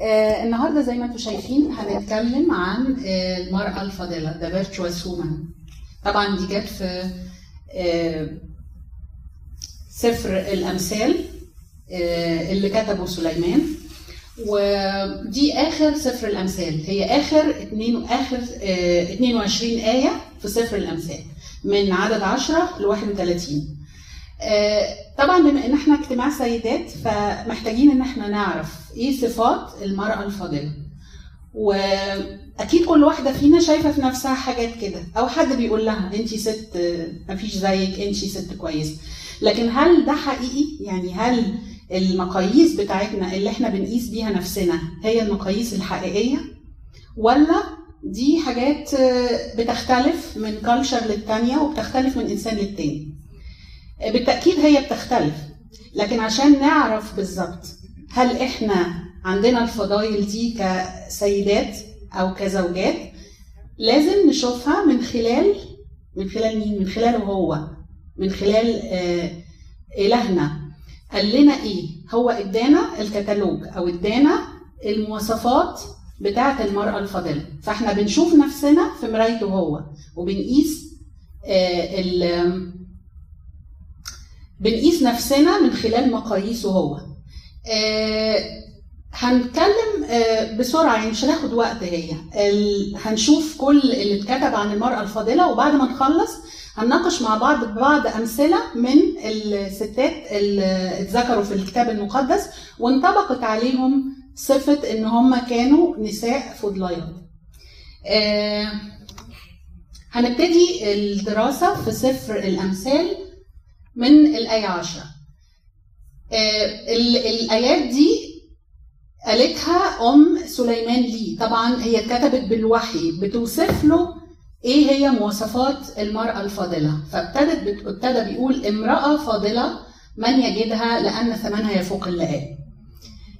آه النهارده زي ما أنتم شايفين هنتكلم عن آه المرأة الفاضلة The Virtuous Woman. طبعا دي جت في آه سفر الأمثال آه اللي كتبه سليمان. ودي آخر سفر الأمثال. هي آخر اتنين آخر آه 22 آية في سفر الأمثال من عدد 10 ل 31 طبعا بما إن إحنا اجتماع سيدات فمحتاجين إن إحنا نعرف إيه صفات المرأة الفاضلة. وأكيد كل واحدة فينا شايفة في نفسها حاجات كده أو حد بيقول لها انت ست مفيش زيك انت ست كويس. لكن هل ده حقيقي؟ يعني هل المقاييس بتاعتنا اللي إحنا بنقيس بيها نفسنا هي المقاييس الحقيقية؟ ولا دي حاجات بتختلف من كالتشر للتانية وبتختلف من إنسان للتاني؟ بالتأكيد هي بتختلف لكن عشان نعرف بالظبط هل إحنا عندنا الفضائل دي كسيدات أو كزوجات لازم نشوفها من خلال من خلال مين؟ من خلاله هو من خلال آه إلهنا قال لنا إيه؟ هو إدانا الكتالوج أو إدانا المواصفات بتاعة المرأة الفاضلة فإحنا بنشوف نفسنا في مرايته هو وبنقيس آه بنقيس نفسنا من خلال مقاييسه هو آه، هنتكلم آه، بسرعة يعني مش هناخد وقت هي. هنشوف كل اللي اتكتب عن المرأة الفاضلة وبعد ما نخلص هنناقش مع بعض بعض أمثلة من الستات اللي اتذكروا في الكتاب المقدس وانطبقت عليهم صفة إن هم كانوا نساء فضليات. آه، هنبتدي الدراسة في سفر الأمثال من الآية 10 آه، الآيات دي قالتها أم سليمان ليه طبعا هي اتكتبت بالوحي بتوصف له إيه هي مواصفات المرأة الفاضلة. فابتدت ابتدى بيقول امرأة فاضلة من يجدها لأن ثمنها يفوق اللئام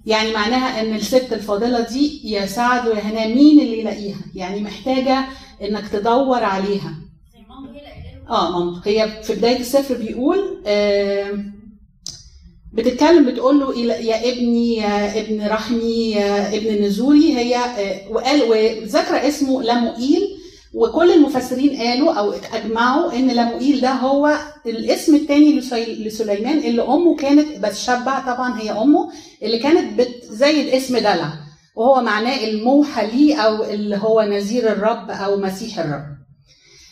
يعني معناها إن الست الفاضلة دي يا سعد ويا هنا مين اللي يلاقيها؟ يعني محتاجة إنك تدور عليها. آه هي في بداية السفر بيقول آه بتتكلم بتقول له يا ابني يا ابن رحمي يا ابن نزوري هي آه وقال وذكر اسمه لموئيل وكل المفسرين قالوا أو أجمعوا إن لموئيل ده هو الاسم الثاني لسليمان اللي أمه كانت بتشبع طبعا هي أمه اللي كانت بت زي الاسم دلع وهو معناه الموحى ليه أو اللي هو نذير الرب أو مسيح الرب.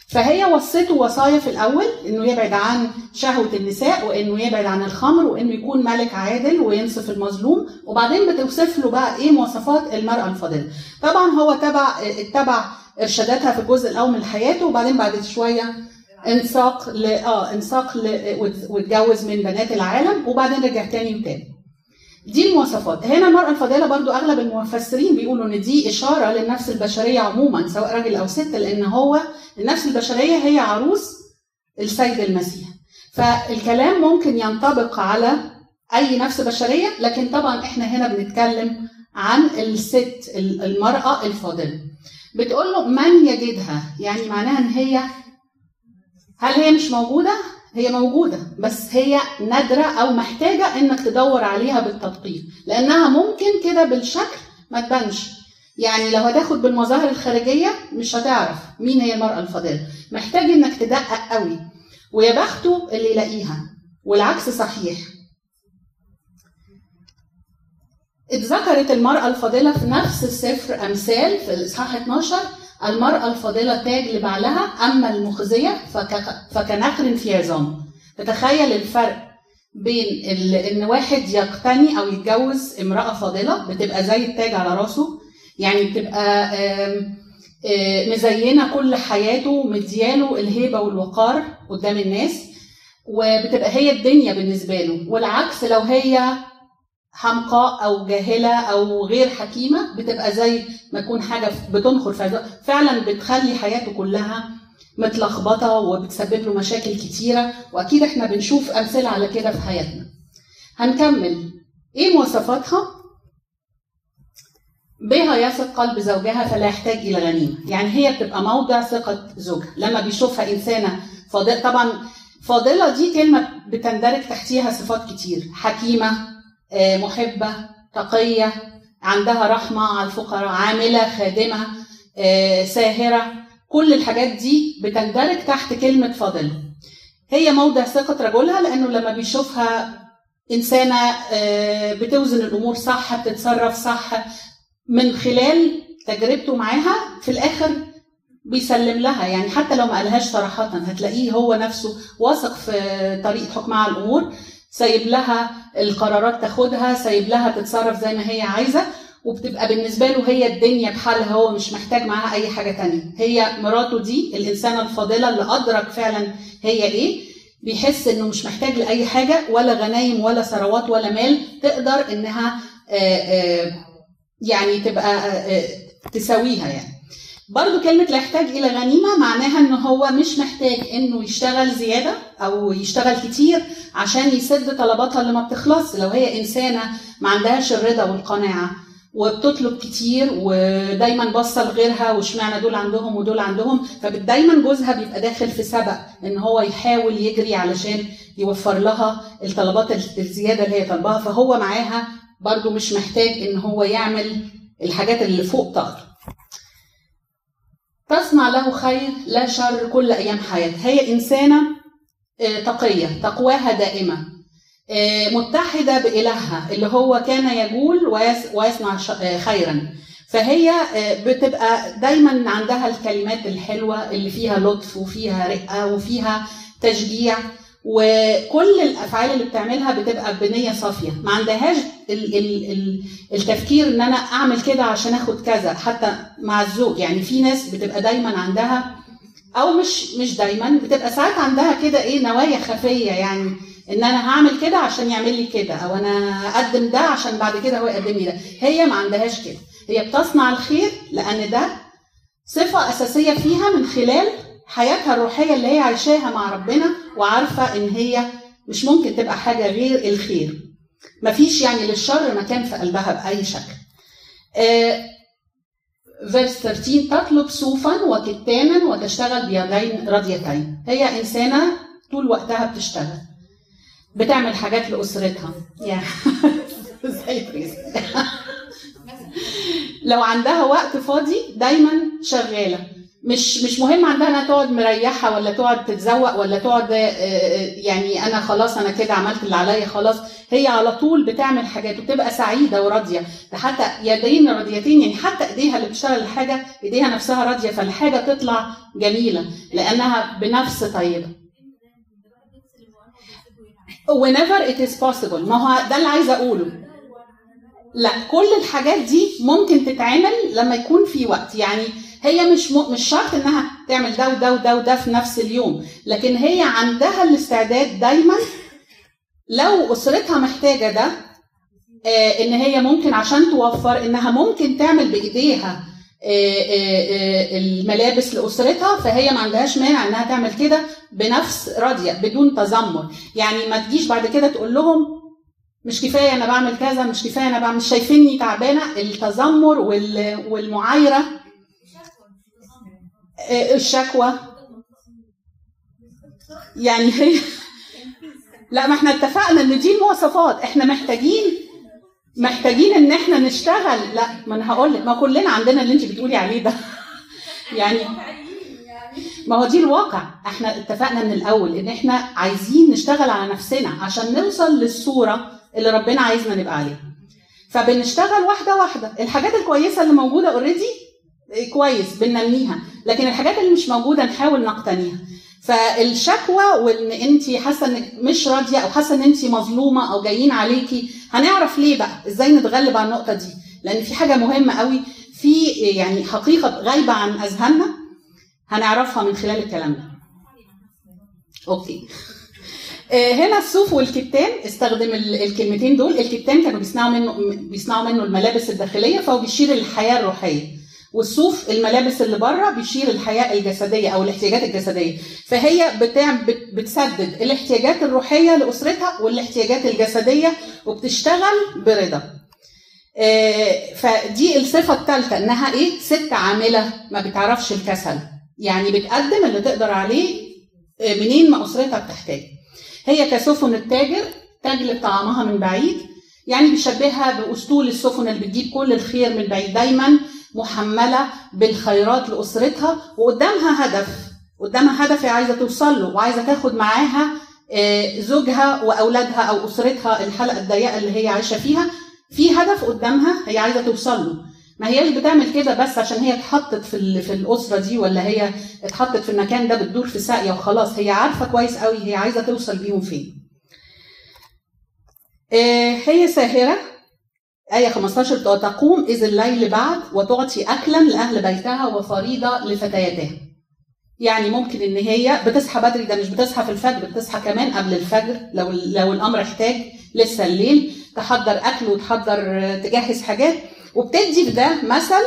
فهي وصته وصايا في الأول إنه يبعد عن شهوة النساء وإنه يبعد عن الخمر وإنه يكون ملك عادل وينصف المظلوم. وبعدين بتوصف له بقى إيه مواصفات المرأة الفاضلة. طبعا هو تبع اتبع إرشاداتها في الجزء الأول من حياته وبعدين بعد شوية انساق ل آه انساق ل... واتجوز من بنات العالم وبعدين رجع تاني وتاني دي المواصفات. هنا المرأة الفاضلة برضو أغلب المفسرين بيقولوا إن دي إشارة للنفس البشرية عموما سواء راجل أو ست لأن هو النفس البشرية هي عروس السيد المسيح. فالكلام ممكن ينطبق على أي نفس بشرية لكن طبعا إحنا هنا بنتكلم عن الست المرأة الفاضلة. بتقول له من يجدها؟ يعني معناها إن هي هل هي مش موجودة؟ هي موجودة بس هي نادرة أو محتاجة إنك تدور عليها بالتدقيق لأنها ممكن كده بالشكل ما تبانش. يعني لو هتاخد بالمظاهر الخارجية مش هتعرف مين هي المرأة الفاضلة محتاج إنك تدقق قوي. ويا بخته اللي يلاقيها. والعكس صحيح. اتذكرت المرأة الفاضلة في نفس السفر أمثال في الإصحاح 12 المرأة الفاضلة تاج لبعلها أما المخزية فكنخر في عظام تتخيل الفرق بين إن واحد يقتني أو يتجوز امرأة فاضلة بتبقى زي التاج على راسه يعني بتبقى مزينة كل حياته مدياله الهيبة والوقار قدام الناس وبتبقى هي الدنيا بالنسبة له. والعكس لو هي حمقاء أو جاهلة أو غير حكيمة بتبقى زي ما تكون حاجة بتنخر في فعلا بتخلي حياته كلها متلخبطة وبتسبب له مشاكل كتيرة وأكيد إحنا بنشوف أمثلة على كده في حياتنا. هنكمل. إيه مواصفاتها؟ بها يثق قلب زوجها فلا يحتاج إلى غنيمة، يعني هي بتبقى موضع ثقة زوجها، لما بيشوفها إنسانة فاضله طبعا فاضلة دي كلمة بتندرج تحتيها صفات كتير، حكيمة، محبة تقية عندها رحمة على الفقراء عاملة خادمة آه، ساهرة. كل الحاجات دي بتندرج تحت كلمة فاضله هي موضع ثقة رجلها لأنه لما بيشوفها إنسانة آه، بتوزن الأمور صح بتتصرف صح من خلال تجربته معاها في الآخر بيسلم لها. يعني حتى لو ما قالهاش صراحة هتلاقيه هو نفسه واثق في طريقة حكمها على الأمور. سايب لها القرارات تاخدها سايب لها تتصرف زي ما هي عايزة وبتبقى بالنسبة له هي الدنيا بحالها هو مش محتاج معاها أي حاجة تانية. هي مراته دي الإنسانة الفاضلة اللي أدرك فعلا هي إيه بيحس إنه مش محتاج لأي حاجة ولا غنايم ولا ثروات ولا مال تقدر إنها آآ آآ يعني تبقى آآ تساويها يعني. برضو كلمة لا يحتاج إلى غنيمة معناها إن هو مش محتاج إنه يشتغل زيادة أو يشتغل كتير عشان يسد طلباتها اللي ما بتخلص. لو هي إنسانة ما عندهاش الرضا والقناعة وبتطلب كتير ودايما باصه لغيرها واشمعنى دول عندهم ودول عندهم فدايما جوزها بيبقى داخل في سبق إن هو يحاول يجري علشان يوفر لها الطلبات الزيادة اللي هي طالباها. فهو معاها برضو مش محتاج إن هو يعمل الحاجات اللي فوق طاقته. تصنع له خير لا شر كل أيام حياتها هي إنسانة تقية تقواها دائمة متحدة بإلهها اللي هو كان يقول ويصنع خيرا. فهي بتبقى دايما عندها الكلمات الحلوة اللي فيها لطف وفيها رقة وفيها تشجيع. وكل الأفعال اللي بتعملها بتبقى بنية صافية. ما عندهاش ال ال ال التفكير إن أنا أعمل كده عشان آخد كذا حتى مع الزوج يعني في ناس بتبقى دايما عندها أو مش مش دايما بتبقى ساعات عندها كده إيه نوايا خفية يعني إن أنا هعمل كده عشان يعمل لي كده أو أنا أقدم ده عشان بعد كده هو يقدم لي ده. هي ما عندهاش كده. هي بتصنع الخير لأن ده صفة أساسية فيها من خلال حياتها الروحية اللي هي عايشاها مع ربنا وعارفة إن هي مش ممكن تبقى حاجة غير الخير. مفيش يعني للشر مكان في قلبها بأي شكل. فيرس 13 تطلب صوفا وكتانا وتشتغل بيدين راضيتين هي إنسانة طول وقتها بتشتغل. بتعمل حاجات لأسرتها. يعني لو عندها وقت فاضي دايما شغالة. مش مش مهم عندها إنها تقعد مريحة ولا تقعد تتزوق ولا تقعد يعني أنا خلاص أنا كده عملت اللي عليا خلاص. هي على طول بتعمل حاجات وبتبقى سعيدة وراضية. ده حتى يدين راضيتين يعني حتى إيديها اللي بتشتغل الحاجة إيديها نفسها راضية فالحاجة تطلع جميلة لأنها بنفس طيبة. Whenever it is possible. ما هو ده اللي عايزة أقوله. لا كل الحاجات دي ممكن تتعمل لما يكون في وقت. يعني هي مش م... مش شرط إنها تعمل ده وده وده وده في نفس اليوم لكن هي عندها الاستعداد دايما لو أسرتها محتاجة ده آه إن هي ممكن عشان توفر إنها ممكن تعمل بإيديها آه آه الملابس لأسرتها فهي ما عندهاش مانع إنها تعمل كده بنفس راضيه بدون تذمر. يعني ما تجيش بعد كده تقول لهم مش كفاية أنا بعمل كذا مش كفاية أنا بعمل شايفيني تعبانة التذمر والمعايرة الشكوى. يعني هي لا ما إحنا اتفقنا إن دي المواصفات. إحنا محتاجين محتاجين إن إحنا نشتغل. لا ما أنا هقول لك. ما كلنا عندنا اللي انت بتقولي عليه ده. يعني ما هو دي الواقع. إحنا اتفقنا من الأول إن إحنا عايزين نشتغل على نفسنا عشان نوصل للصورة اللي ربنا عايزنا نبقى عليها. فبنشتغل واحدة واحدة. الحاجات الكويسة اللي موجودة اوريدي كويس بننميها. لكن الحاجات اللي مش موجودة نحاول نقتنيها. فالشكوى وإن أنت حاسة إنك مش راضية أو حاسة إن أنت مظلومة أو جايين عليكي هنعرف ليه بقى؟ إزاي نتغلب على النقطة دي؟ لأن في حاجة مهمة قوي في يعني حقيقة غايبة عن أذهاننا هنعرفها من خلال الكلام ده. Okay. هنا الصوف والكتان استخدم الكلمتين دول. الكتان كانوا بيصنعوا منه بيصنعوا منه الملابس الداخلية فهو بيشير للحياه الروحية. والصوف الملابس اللي بره بيشير الحياة الجسدية أو الاحتياجات الجسدية. فهي بتعمل بتسدد الاحتياجات الروحية لأسرتها والاحتياجات الجسدية وبتشتغل برضا. فدي الصفة الثالثه إنها إيه؟ ست عاملة ما بتعرفش الكسل. يعني بتقدم اللي تقدر عليه منين ما أسرتها بتحتاج. هي كسفن التاجر تجلب طعامها من بعيد. يعني بيشبهها بأسطول السفن اللي بتجيب كل الخير من بعيد. دايما محملة بالخيرات لأسرتها وقدامها هدف. قدامها هدف هي عايزة توصل له وعايزة تاخد معاها آه، زوجها وأولادها أو أسرتها الحلقة الضيقة اللي هي عايشة فيها. في هدف قدامها هي عايزة توصل له. ما هياش بتعمل كده بس عشان هي اتحطت في في الأسرة دي ولا هي اتحطت في المكان ده بتدور في ساقية وخلاص. هي عارفة كويس قوي هي عايزة توصل بيهم فين. آه، هي ساهرة. آية 15 بتقول تقوم إذ الليل بعد وتعطي أكلا لأهل بيتها وفريضة لفتياتها. يعني ممكن إن هي بتصحى بدري ده مش بتصحى في الفجر بتصحى كمان قبل الفجر لو لو الأمر احتاج لسه الليل تحضر أكل وتحضر تجهز حاجات وبتدي في ده مثل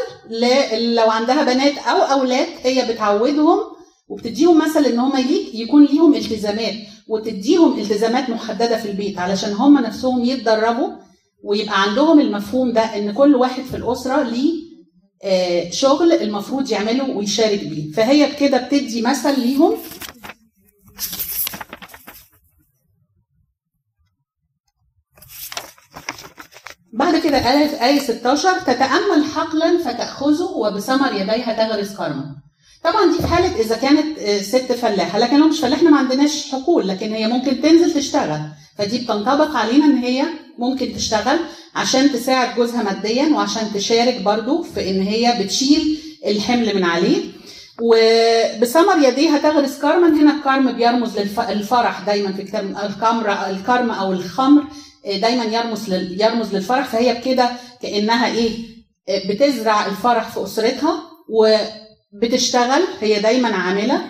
لو عندها بنات أو أولاد هي بتعودهم وبتديهم مثل إن هم يكون ليهم التزامات وتديهم التزامات محددة في البيت علشان هم نفسهم يتدربوا ويبقى عندهم المفهوم ده إن كل واحد في الأسرة ليه آه، شغل المفروض يعمله ويشارك بيه. فهي بكده بتدي مثل ليهم. بعد كده آية آية 16 تتأمل حقلا فتأخذه وبثمر يديها تغرس كرما. طبعا دي في حالة إذا كانت آه، ست فلاحة، لكن لو مش فلاحة ما عندناش حقول، لكن هي ممكن تنزل تشتغل، فدي بتنطبق علينا إن هي ممكن تشتغل عشان تساعد جوزها ماديا وعشان تشارك برضو في إن هي بتشيل الحمل من عليه. وبثمر يديها تغرس كرما هنا الكرم بيرمز للفرح دايما في كتاب الكمر الكرم أو الخمر دايما يرمز يرمز للفرح. فهي بكده كأنها إيه بتزرع الفرح في أسرتها وبتشتغل. هي دايما عاملة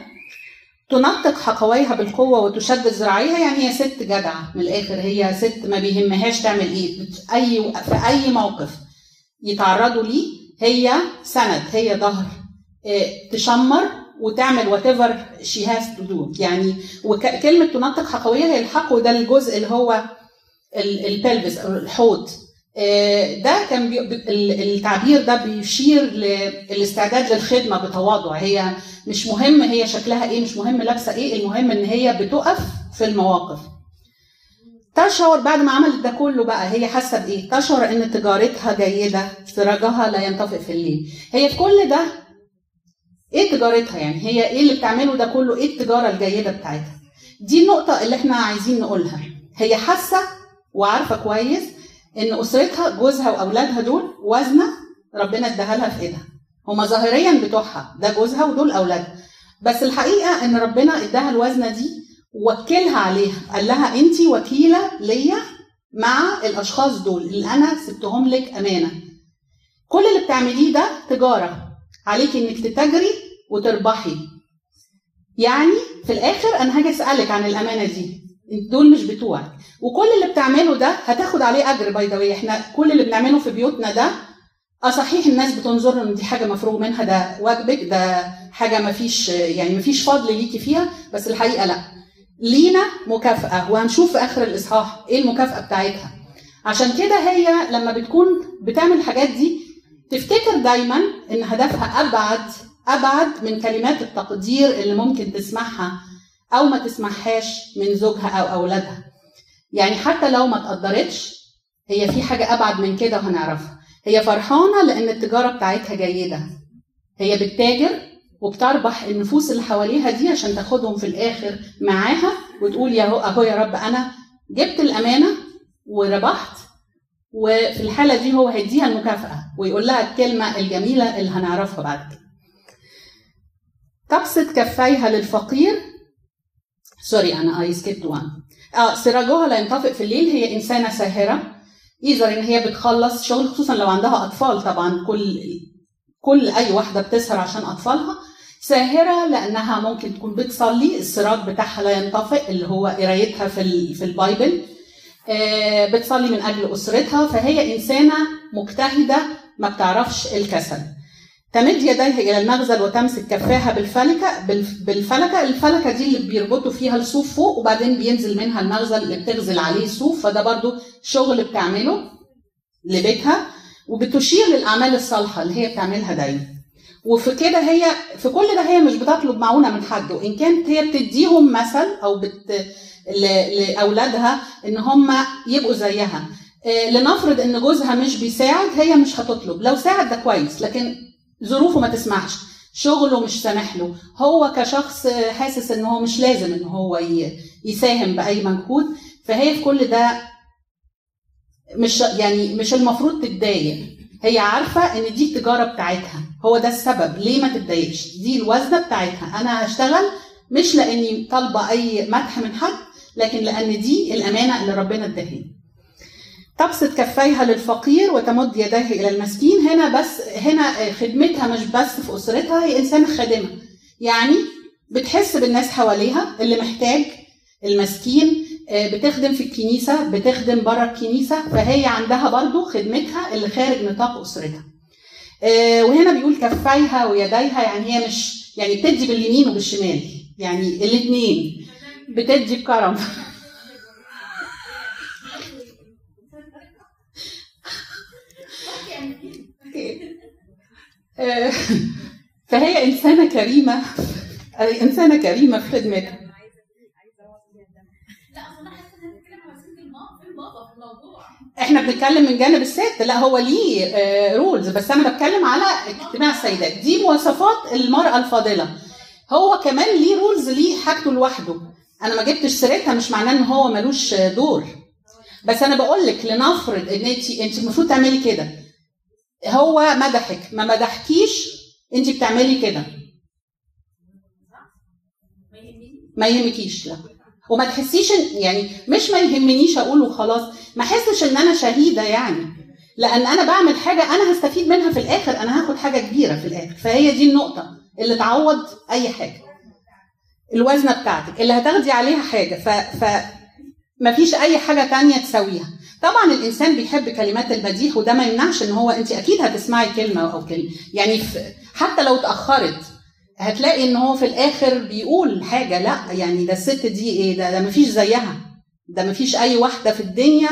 تنطق حقويها بالقوة وتشدد ذراعيها يعني هي ست جدعه من الآخر هي ست ما بيهمهاش تعمل إيه أي في أي موقف يتعرضوا ليه هي سند هي ظهر إيه، تشمر وتعمل whatever she has to do يعني وكلمة تنطق حقويه هي الحقو ده الجزء اللي هو ال- ال pelvis أو الحوض. آه، ده كان بي... ال- التعبير ده بيشير للاستعداد للخدمة بتواضع. هي مش مهم هي شكلها إيه مش مهم لابسة إيه المهم إن هي بتقف في المواقف. تشعر بعد ما عملت ده كله بقى هي حاسة بإيه؟ تشعر إن تجارتها جيدة سراجها لا ينطفئ في الليل. هي في كل ده إيه تجارتها يعني؟ هي إيه اللي بتعمله ده كله؟ إيه التجارة الجيدة بتاعتها؟ دي النقطة اللي إحنا عايزين نقولها. هي حاسة وعارفة كويس إن أسرتها جوزها وأولادها دول وزنة ربنا اداها لها في إيدها. هما ظاهريا بتوعها ده جوزها ودول أولادها. بس الحقيقة إن ربنا اداها الوزنة دي وكلها عليها. قال لها انت وكيلة ليا مع الأشخاص دول اللي أنا سبتهم لك أمانة. كل اللي بتعمليه ده تجارة. عليك إنك تتاجري وتربحي. يعني في الآخر أنا هاجي أسألك عن الأمانة دي. دول مش بتوعك وكل اللي بتعمله ده هتاخد عليه أجر باي ذا إحنا كل اللي بنعمله في بيوتنا ده آه صحيح الناس بتنظر ان دي حاجة مفروغ منها ده واجبك ده حاجة ما فيش يعني ما فيش فضل ليكي فيها بس الحقيقة لأ. لينا مكافأة وهنشوف في آخر الإصحاح إيه المكافأة بتاعتها. عشان كده هي لما بتكون بتعمل الحاجات دي تفتكر دايما إن هدفها أبعد أبعد من كلمات التقدير اللي ممكن تسمعها أو ما تسمعهاش من زوجها أو أولادها. يعني حتى لو ما تقدرتش هي في حاجة أبعد من كده وهنعرفها هي فرحانة لأن التجارة بتاعتها جيدة. هي بتتاجر وبتربح النفوس اللي حواليها دي عشان تاخدهم في الآخر معاها وتقول يا هو أهو يا رب أنا جبت الأمانة وربحت وفي الحالة دي هو هيديها المكافأة ويقول لها الكلمة الجميلة اللي هنعرفها بعد كده. تبسط كفيها للفقير؟ sorry أنا I skipped one آه سراجها لا ينطفئ في الليل. هي إنسانة ساهره either ان هي بتخلص شغل خصوصا لو عندها أطفال طبعا. كل كل أي واحدة بتسهر عشان أطفالها. ساهره لأنها ممكن تكون بتصلي. السراج بتاعها لا ينطفئ اللي هو قرايتها في في ال Bible. آه بتصلي من أجل أسرتها. فهي إنسانة مجتهدة ما بتعرفش الكسل. تمد يديها إلى المغزل وتمسك كفاها بالفلكة بالفلكة. الفلكة دي اللي بيربطوا فيها الصوف فوق وبعدين بينزل منها المغزل اللي بتغزل عليه الصوف فده برضو شغل بتعمله لبيتها. وبتشير للأعمال الصالحة اللي هي بتعملها دايما. وفي كده هي في كل ده هي مش بتطلب معونة من حد. وإن كانت هي بتديهم مثل أو بت لأولادها إن هم يبقوا زيها. آه، لنفرض إن جوزها مش بيساعد هي مش هتطلب. لو ساعد ده كويس لكن ظروفه ما تسمحش شغله مش سامح له. هو كشخص حاسس إن هو مش لازم إن هو يساهم بأي مجهود فهي في كل ده مش يعني مش المفروض تتضايق. هي عارفة إن دي التجارة بتاعتها. هو ده السبب. ليه ما تتضايقش؟ دي الوزنة بتاعتها. أنا هشتغل مش لأني طالبة أي مدح من حد لكن لأن دي الأمانة اللي ربنا اداها تبسط كفيها للفقير وتمد يديه إلى المسكين. هنا بس هنا خدمتها مش بس في أسرتها هي انسانه خادمة. يعني بتحس بالناس حواليها اللي محتاج المسكين آه، بتخدم في الكنيسة بتخدم بره الكنيسة فهي عندها برضو خدمتها اللي خارج نطاق أسرتها. آه، وهنا بيقول كفيها ويديها يعني هي مش يعني بتدي باليمين وبالشمال يعني الاثنين بتدي بكرم فهي إنسانة كريمة آه، إنسانة كريمة في خدمتها إحنا بنتكلم من جانب الست لا هو ليه رولز بس أنا بتكلم على اجتماع السيدات. دي مواصفات المرأة الفاضلة. هو كمان ليه رولز ليه حاجته لوحده. أنا ما جبتش سيرتها مش معناه إن هو ملوش دور. بس أنا بقول لك لنفرض إن انت انت المفروض تعملي كده. هو مدحك ما مدحكيش انت بتعملي كده. ما يهمكيش. لا. وما تحسيش يعني مش ما يهمنيش أقول وخلاص. ما أحسش إن أنا شهيدة يعني. لأن أنا بعمل حاجة أنا هستفيد منها في الآخر. أنا هاخد حاجة كبيرة في الآخر. فهي دي النقطة اللي تعوض أي حاجة. الوزنة بتاعتك. اللي هتاخدي عليها حاجة. ف, ف ما فيش أي حاجة تانية تسويها طبعا الإنسان بيحب كلمات المديح وده ما يمنعش إن هو انت أكيد هتسمعي كلمة أو كلمة. يعني حتى لو اتأخرت هتلاقي إن هو في الآخر بيقول حاجة لأ يعني ده الست دي إيه ده ده مفيش زيها. ده مفيش أي واحدة في الدنيا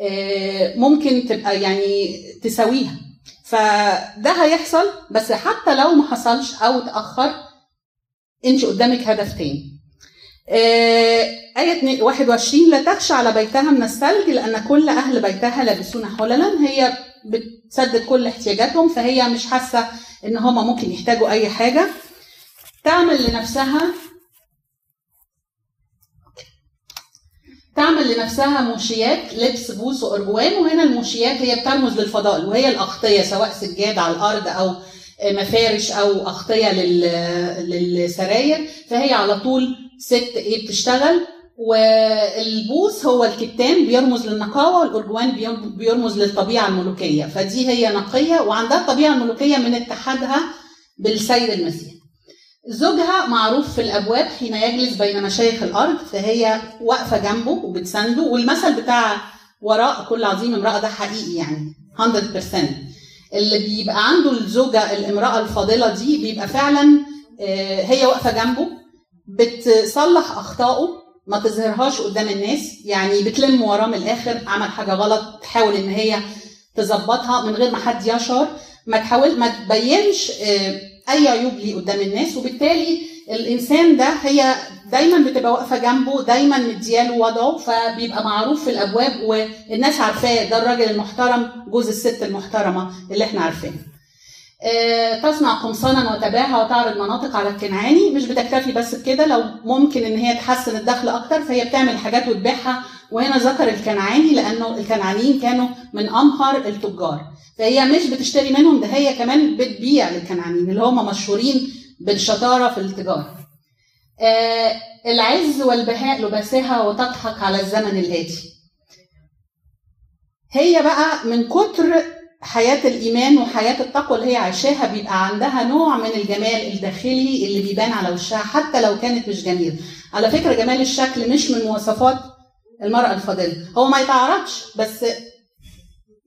آه، ممكن تبقى يعني تساويها. فده هيحصل بس حتى لو ما حصلش أو اتأخر انت قدامك هدف تاني. آية 21 لا تخشى على بيتها من الثلج لأن كل أهل بيتها لابسون حللا. هي بتسدد كل احتياجاتهم فهي مش حاسة إن هما ممكن يحتاجوا أي حاجة. تعمل لنفسها تعمل لنفسها موشيات لبس بوس وأرجوان. وهنا الموشيات هي بترمز للفضائل وهي الأغطية سواء سجاد على الأرض أو مفارش أو أغطية لل- للسراير. فهي على طول ست إيه بتشتغل والبوس هو الكتان بيرمز للنقاوة والأرجوان بيرم- بيرمز للطبيعة الملوكية. فدي هي نقية وعندها الطبيعة الملوكية من اتحادها بالسيد المسيح زوجها معروف في الأبواب حين يجلس بين مشايخ الأرض فهي واقفة جنبه وبتسنده والمثل بتاع وراء كل عظيم امرأة ده حقيقي يعني 100% اللي بيبقى عنده الزوجة الامرأة الفاضلة دي بيبقى فعلا آه، هي واقفة جنبه بتصلح أخطائه ما تظهرهاش قدام الناس يعني بتلم وراه من الآخر عمل حاجة غلط تحاول إن هي تظبطها من غير ما حد يشعر ما تحاول ما تبينش آه، أي عيوب ليه قدام الناس وبالتالي الإنسان ده هي دايما بتبقى واقفة جنبه دايما مدياله وضعه فبيبقى معروف في الأبواب والناس عارفاه ده الراجل المحترم جوز الست المحترمة اللي إحنا عارفينها. آه، تصنع قمصانا وتباها وتعرض مناطق على الكنعاني مش بتكتفي بس بكده لو ممكن إن هي تحسن الدخل أكتر فهي بتعمل حاجات وتبيعها وهنا ذكر الكنعاني لأنه الكنعانيين كانوا من أمهر التجار فهي مش بتشتري منهم ده هي كمان بتبيع للكنعانيين اللي هم مشهورين بالشطارة في التجارة. آه العز والبهاء لباسها وتضحك على الزمن الآتي. هي بقى من كتر حياة الإيمان وحياة التقوى اللي هي عايشاها بيبقى عندها نوع من الجمال الداخلي اللي بيبان على وشها حتى لو كانت مش جميلة. على فكرة جمال الشكل مش من مواصفات المرأة الفاضلة، هو ما يتعرضش بس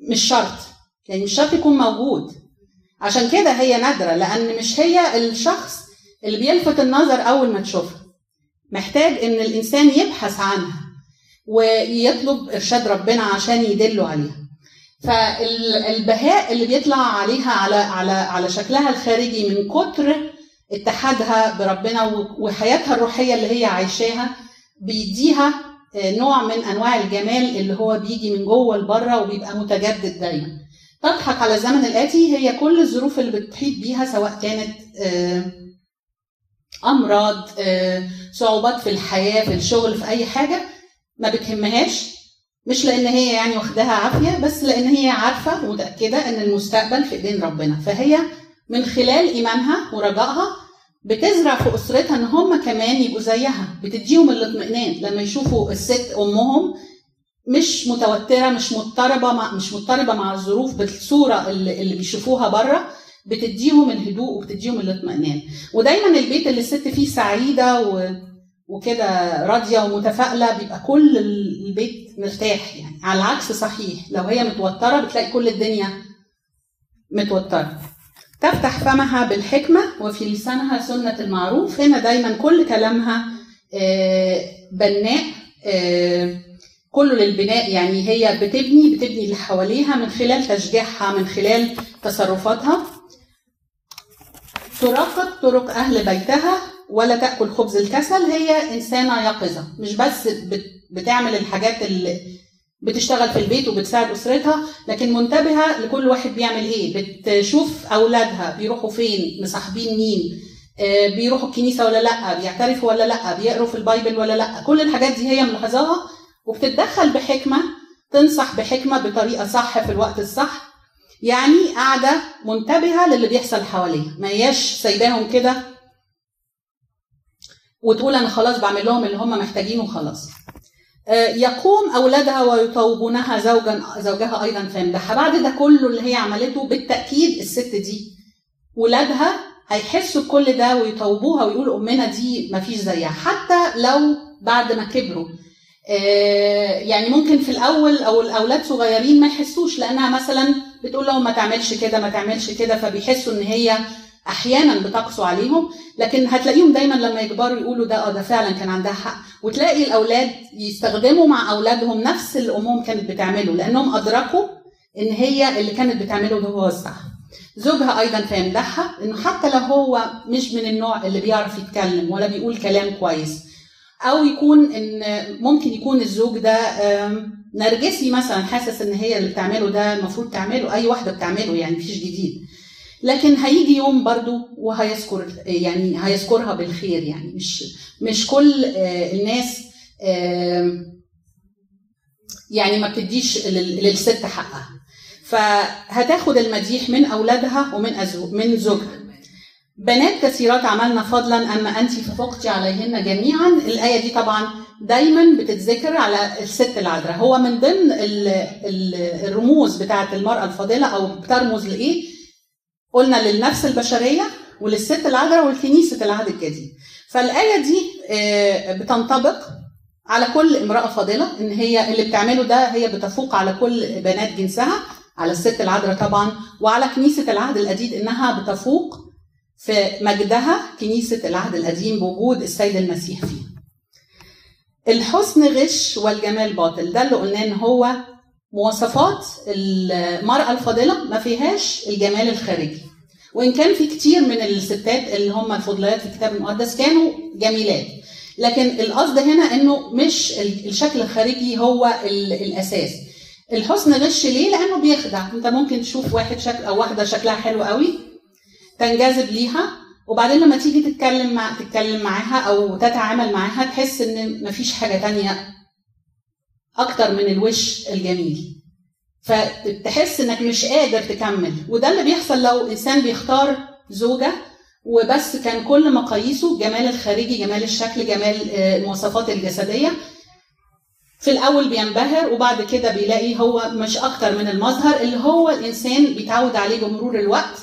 مش شرط، يعني مش شرط يكون موجود. عشان كده هي نادرة لأن مش هي الشخص اللي بيلفت النظر أول ما تشوفها. محتاج إن الإنسان يبحث عنها ويطلب إرشاد ربنا عشان يدله عليها. فالبهاء اللي بيطلع عليها على على على شكلها الخارجي من كتر اتحادها بربنا وحياتها الروحية اللي هي عايشاها بيديها آه، نوع من أنواع الجمال اللي هو بيجي من جوه لبره وبيبقى متجدد دايما. تضحك على الزمن الآتي هي كل الظروف اللي بتحيط بيها سواء كانت آه، أمراض آه، صعوبات في الحياة في الشغل في أي حاجة ما بتهمهاش. مش لأن هي يعني واخداها عافية بس لأن هي عارفة ومتأكدة إن المستقبل في إيدين ربنا. فهي من خلال إيمانها ورجائها بتزرع في أسرتها إن هم كمان يبقوا زيها. بتديهم الاطمئنان لما يشوفوا الست أمهم مش متوترة مش مضطربة مع مش مضطربة مع الظروف بالصورة اللي, اللي بيشوفوها بره بتديهم الهدوء وبتديهم الاطمئنان. ودايما البيت اللي الست فيه سعيدة و... وكده راضية ومتفائلة بيبقى كل البيت مرتاح يعني. على العكس صحيح لو هي متوترة بتلاقي كل الدنيا متوترة. تفتح فمها بالحكمة وفي لسانها سنة المعروف. هنا دايما كل كلامها آه، بناء آه، كله للبناء. يعني هي بتبني بتبني اللي حواليها من خلال تشجيعها من خلال تصرفاتها. تراقب طرق أهل بيتها. ولا تأكل خبز الكسل هي إنسانة يقظة مش بس بت- بتعمل الحاجات اللي بتشتغل في البيت وبتساعد أسرتها لكن منتبهة لكل واحد بيعمل إيه. بتشوف أولادها بيروحوا فين مصاحبين مين آه، بيروحوا الكنيسة ولا لأ بيعترفوا ولا لأ بيقروا في البايبل ولا لأ. كل الحاجات دي هي ملاحظاها وبتتدخل بحكمة تنصح بحكمة بطريقة صح في الوقت الصح. يعني قاعدة منتبهة للي بيحصل حواليها. ما هياش سايباهم كده وتقول أنا خلاص بعمل لهم اللي هم محتاجينه وخلاص. آه، يقوم أولادها ويطوبونها زوجا زوجها أيضا فيمدحها بعد ده كله اللي هي عملته بالتأكيد الست دي ولادها هيحسوا بكل ده ويطوبوها ويقولوا أمنا دي مفيش زيها. حتى لو بعد ما كبروا. آه، يعني ممكن في الأول أو الأولاد صغيرين ما يحسوش لأنها مثلا بتقول لهم ما تعملش كده ما تعملش كده فبيحسوا إن هي أحيانا بتقسو عليهم لكن هتلاقيهم دايما لما يكبروا يقولوا ده آه ده فعلا كان عندها حق. وتلاقي الأولاد يستخدموا مع أولادهم نفس اللي امهم كانت بتعمله لأنهم أدركوا إن هي اللي كانت بتعمله ده هو الصح. زوجها أيضا فيمدحها انه حتى لو هو مش من النوع اللي بيعرف يتكلم ولا بيقول كلام كويس أو يكون إن ممكن يكون الزوج ده نرجسي مثلا حاسس إن هي اللي بتعمله ده المفروض تعمله أي واحدة بتعمله يعني مفيش جديد. لكن هيجي يوم برضو وهيذكر يعني هيذكرها بالخير يعني. مش مش كل آه، الناس يعني ما بتديش لل- للست حقها. فهتاخد المديح من أولادها ومن من زوجها. بنات كثيرات عملنا فضلا اما أنت ففقتي عليهن جميعا. الآية دي طبعا دايما بتتذكر على الست العذراء. هو من ضمن ال- ال- الرموز بتاعة المرأة الفاضلة أو بترمز لإيه؟ قلنا للنفس البشرية وللست العذراء ولكنيسه العهد الجديد. فالآية دي آه، بتنطبق على كل امرأة فاضلة إن هي اللي بتعمله ده هي بتفوق على كل بنات جنسها على الست العذراء طبعا وعلى كنيسة العهد الجديد إنها بتفوق في مجدها كنيسة العهد القديم بوجود السيد المسيح فيه. الحسن غش والجمال باطل ده اللي قلناه إن هو مواصفات المرأة الفاضلة ما فيهاش الجمال الخارجي. وإن كان في كتير من الستات اللي هم الفضليات في الكتاب المقدس كانوا جميلات. لكن القصد هنا إنه مش ال- الشكل الخارجي هو ال- الأساس. الحسن غش ليه؟ لأنه بيخدع. أنت ممكن تشوف واحد شكل أو واحدة شكلها حلو قوي تنجذب ليها وبعدين لما تيجي تتكلم مع تتكلم معاها أو تتعامل معاها تحس إن مفيش حاجة تانية أكتر من الوش الجميل. فتحس إنك مش قادر تكمل. وده اللي بيحصل لو إنسان بيختار زوجة وبس كان كل مقاييسه جمال الخارجي جمال الشكل جمال آه، المواصفات الجسدية. في الأول بينبهر وبعد كده بيلاقي هو مش أكتر من المظهر اللي هو الإنسان بيتعود عليه بمرور الوقت.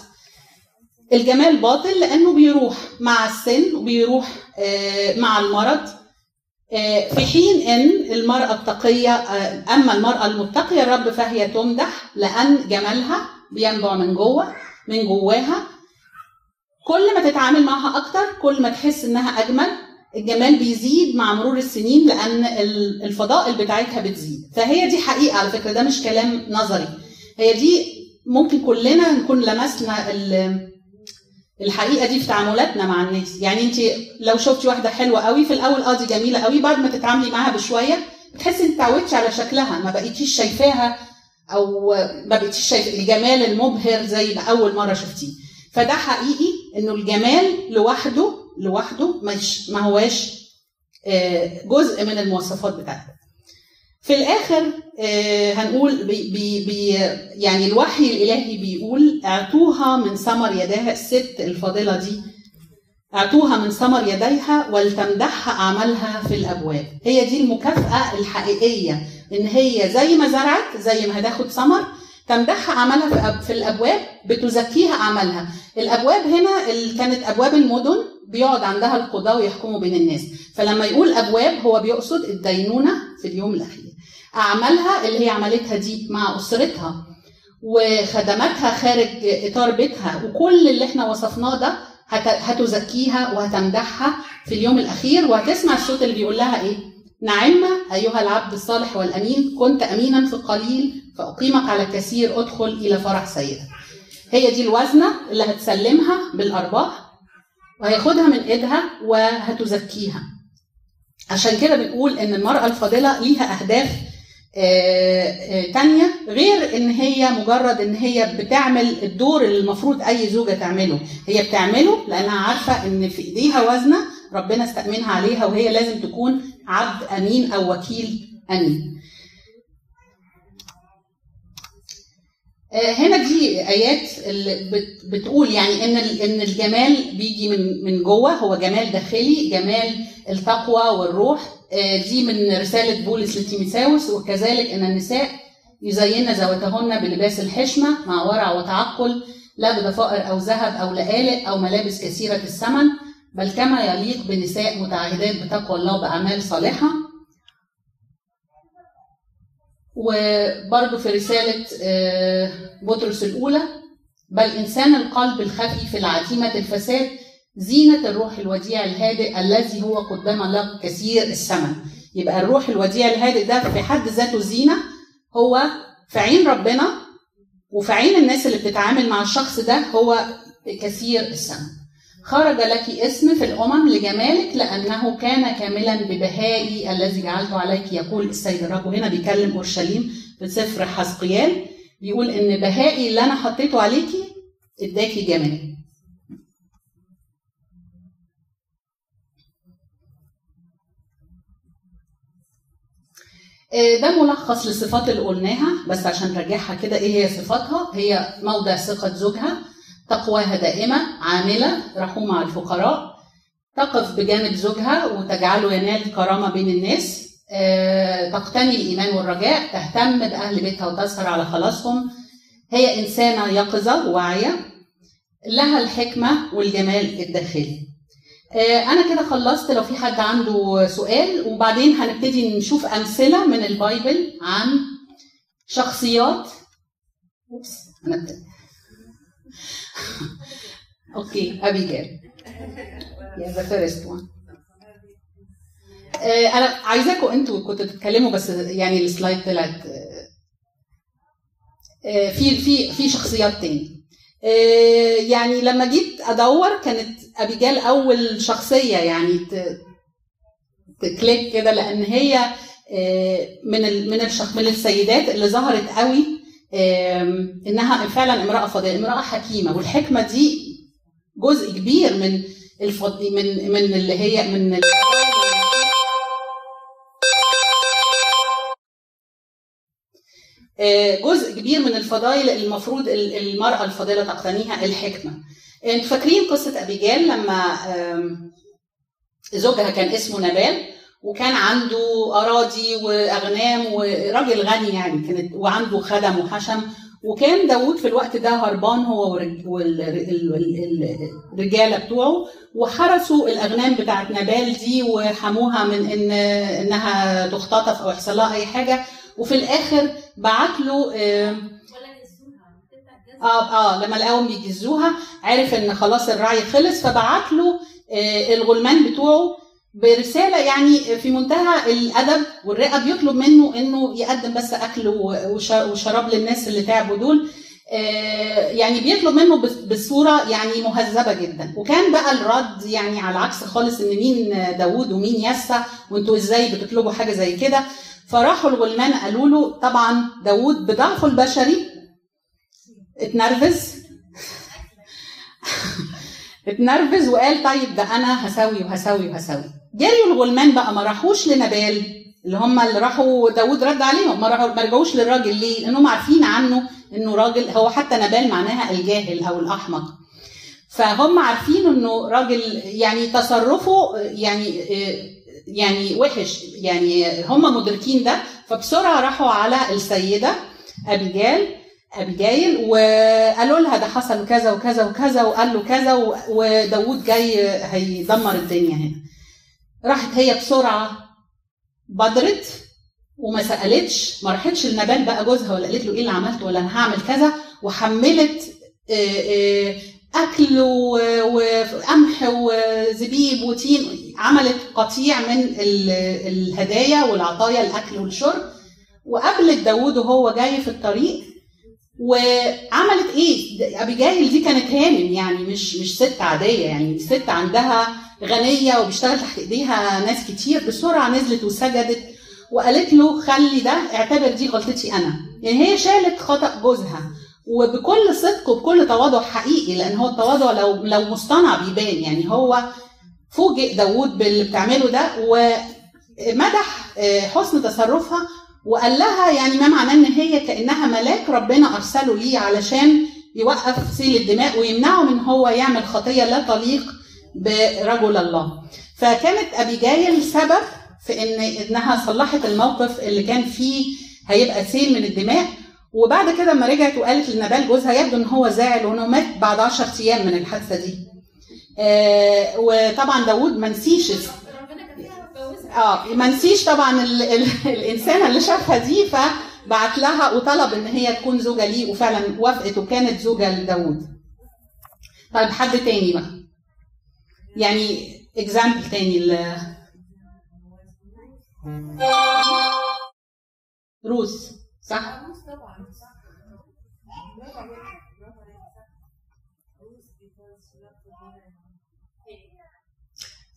الجمال باطل لأنه بيروح مع السن وبيروح آه، مع المرض. في حين إن المرأة التقية آه، أما المرأة المتقية الرب فهي تمدح لأن جمالها بينبع من جوه من جواها. كل ما تتعامل معها أكتر كل ما تحس إنها أجمل الجمال بيزيد مع مرور السنين لأن ال- الفضائل بتاعتها بتزيد. فهي دي حقيقة على فكرة ده مش كلام نظري. هي دي ممكن كلنا نكون لمسنا الحقيقة دي في تعاملاتنا مع الناس. يعني انت لو شفتي واحدة حلوة قوي في الأول آه دي جميلة قوي بعد ما تتعاملي معاها بشوية بتحس انت اتعودتش على شكلها ما بقيتيش شايفاها أو ما بقيتيش شايف الجمال المبهر زي ما أول مرة شفتيه. فده حقيقي إنه الجمال لوحده لوحده مش ما هواش آه، جزء من المواصفات بتاعتك. في الآخر آه، هنقول بي بي بي يعني الوحي الإلهي بيقول اعطوها من ثمر يديها الست الفاضلة دي. اعطوها من ثمر يديها ولتمدحها أعمالها في الأبواب. هي دي المكافأة الحقيقية إن هي زي ما زرعت زي ما هتاخد ثمر تمدحها أعمالها في الأبواب بتزكيها أعمالها. الأبواب هنا اللي كانت أبواب المدن بيقعد عندها القضاة ويحكموا بين الناس. فلما يقول أبواب هو بيقصد الدينونة في اليوم الأخير. أعمالها اللي هي عملتها دي مع أسرتها وخدماتها خارج إطار بيتها وكل اللي إحنا وصفناه ده هت- هتزكيها وهتمدحها في اليوم الأخير وهتسمع الصوت اللي بيقول لها إيه؟ نعم أيها العبد الصالح والأمين كنت أمينا في القليل فأقيمك على الكثير ادخل إلى فرح سيدك. هي دي الوزنة اللي هتسلمها بالأرباح وهياخدها من إيدها وهتزكيها. عشان كده بنقول إن المرأة الفاضلة ليها أهداف تانية غير إن هي مجرد إن هي بتعمل الدور اللي المفروض أي زوجة تعمله. هي بتعمله لأنها عارفة إن في إيديها وزنة ربنا استأمنها عليها وهي لازم تكون عبد أمين أو وكيل أمين. آه، هنا دي آيات اللي بت- بتقول يعني إن إن الجمال بيجي من من جوه هو جمال داخلي جمال التقوى والروح. آه، دي من رسالة بولس لتيموثاوس وكذلك إن النساء يزين ذواتهن بلباس الحشمة مع ورع وتعقل لا بضفائر أو ذهب أو لآلئ أو ملابس كثيرة الثمن بل كما يليق بنساء متعهدات بتقوى الله بأعمال صالحة. وبرضه في رسالة آه، بطرس الأولى بل إنسان القلب الخفي في العتيمة الفساد زينة الروح الوديع الهادئ الذي هو قدام الله كثير الثمن يبقى الروح الوديع الهادئ ده في حد ذاته زينة هو في عين ربنا وفي عين الناس اللي بتتعامل مع الشخص ده هو كثير الثمن خرج لك اسم في الأمم لجمالك لأنه كان كاملا ببهائي الذي جعلته عليك يقول السيد الرب وهنا بيكلم أورشليم في سفر حزقيال بيقول إن بهائي اللي أنا حطيته عليكي اداكي جمال ده ملخص للصفات اللي قلناها بس عشان نرجعها كده إيه هي صفاتها؟ هي موضع ثقة زوجها تقواها دائمة عاملة رحومة على الفقراء تقف بجانب زوجها وتجعله ينال كرامة بين الناس آه، تقتني الإيمان والرجاء تهتم بأهل بيتها وتسهر على خلاصهم. هي إنسانة يقظة واعية لها الحكمة والجمال الداخلي. آه، أنا كده خلصت. لو في حد عنده سؤال وبعدين هنبتدي نشوف أمثلة من البايبل عن شخصيات. أنا ابتدي okay أبيجيل. yeah the first one أنا عايزاكم أنتوا كنتوا تتكلموا بس يعني ال slide طلعت آه، آه، في في في شخصيات تاني. يعني لما جيت أدور كانت أبيجال أول شخصية يعني تكليك كده لأن هي آه، من من من السيدات اللي ظهرت قوي إنها فعلا امرأة فاضله امرأة حكيمة. والحكمة دي جزء كبير من الفض... من من اللي هي من ال- جزء كبير من الفضائل المفروض ال- المرأة الفاضلة تقتنيها الحكمة. أنتوا فاكرين قصة أبيجال لما زوجها كان اسمه نبال وكان عنده أراضي وأغنام وراجل غني يعني كانت وعنده خدم وحشم وكان داوود في الوقت ده هربان هو والرجالة بتوعه وحرسوا الأغنام بتاعت نبال دي وحموها من إن إنها تختطف أو يحصل لها أي حاجة. وفي الآخر بعت له آه، تفتح جزء. آه آه لما لقاهم بيجزوها عرف إن خلاص الرعي خلص فبعت له آه، الغلمان بتوعه برسالة يعني في منتهى الأدب والرئه بيطلب منه إنه يقدم بس أكل وشراب للناس اللي تعبوا دول. آه، يعني بيطلب منه بصورة يعني مهذبة جدا. وكان بقى الرد يعني على العكس خالص إن مين داوود ومين يسع وإنتوا إزاي بتطلبوا حاجة زي كده. فراحوا الغلمان قالوا له طبعا داوود بضعفه البشري اتنرفز. اتنرفز وقال طيب ده أنا هسوي وهسوي وهسوي جريوا الغلمان بقى ما راحوش لنبال اللي هم اللي راحوا داوود رد عليهم. ما ما رجعوش للراجل ليه؟ لأنهم عارفين عنه إنه راجل هو حتى نبال معناها الجاهل أو الأحمق. فهم عارفين إنه راجل يعني تصرفه يعني يعني وحش. يعني هم مدركين ده. فبسرعة راحوا على السيدة ابيجال أبيجايل وقالوا لها ده حصل كذا وكذا وكذا وقال له كذا وداوود جاي هيدمر الدنيا هنا. راحت هي بسرعة بدرت وما سألتش ما راحتش لنبال بقى جوزها ولا قالت له إيه اللي عملته ولا أنا هعمل كذا وحملت آه، آه، أكل وقمح وزبيب وتين. عملت قطيع من ال- الهدايا والعطايا الأكل والشرب. وقابلت داوود وهو جاي في الطريق وعملت إيه؟ ده- أبيجايل دي كانت هانم يعني مش مش ست عادية يعني. ست عندها غنية وبيشتغل تحت إيديها ناس كتير. بسرعة نزلت وسجدت وقالت له خلي ده اعتبر دي غلطتي أنا. يعني هي شالت خطأ جوزها. وبكل صدق وبكل تواضع حقيقي لأن هو التواضع لو لو مصطنع بيبان. يعني هو فوجئ داوود باللي بتعمله ده ومدح آه، حسن تصرفها وقال لها يعني ما معناه إن هي كأنها ملاك ربنا أرسله ليه علشان يوقف سيل الدماء ويمنعه من هو يعمل خطية لا تليق برجل الله. فكانت أبيجايل سبب في إن إنها صلحت الموقف اللي كان فيه هيبقى سيل من الدماء وبعد كده لما رجعت وقالت لنبال جوزها يبدو إن هو زعل وانه مات بعد 10 أيام من الحادثة دي. آه وطبعا داوود ما نسيش آه ما نسيش طبعا ال ال الإنسانة اللي شافها دي فبعت لها وطلب إن هي تكون زوجة ليه وفعلا وافقت وكانت زوجة لداوود. طيب حد تاني بقى؟ يعني اكزامبل تاني ل روس صح؟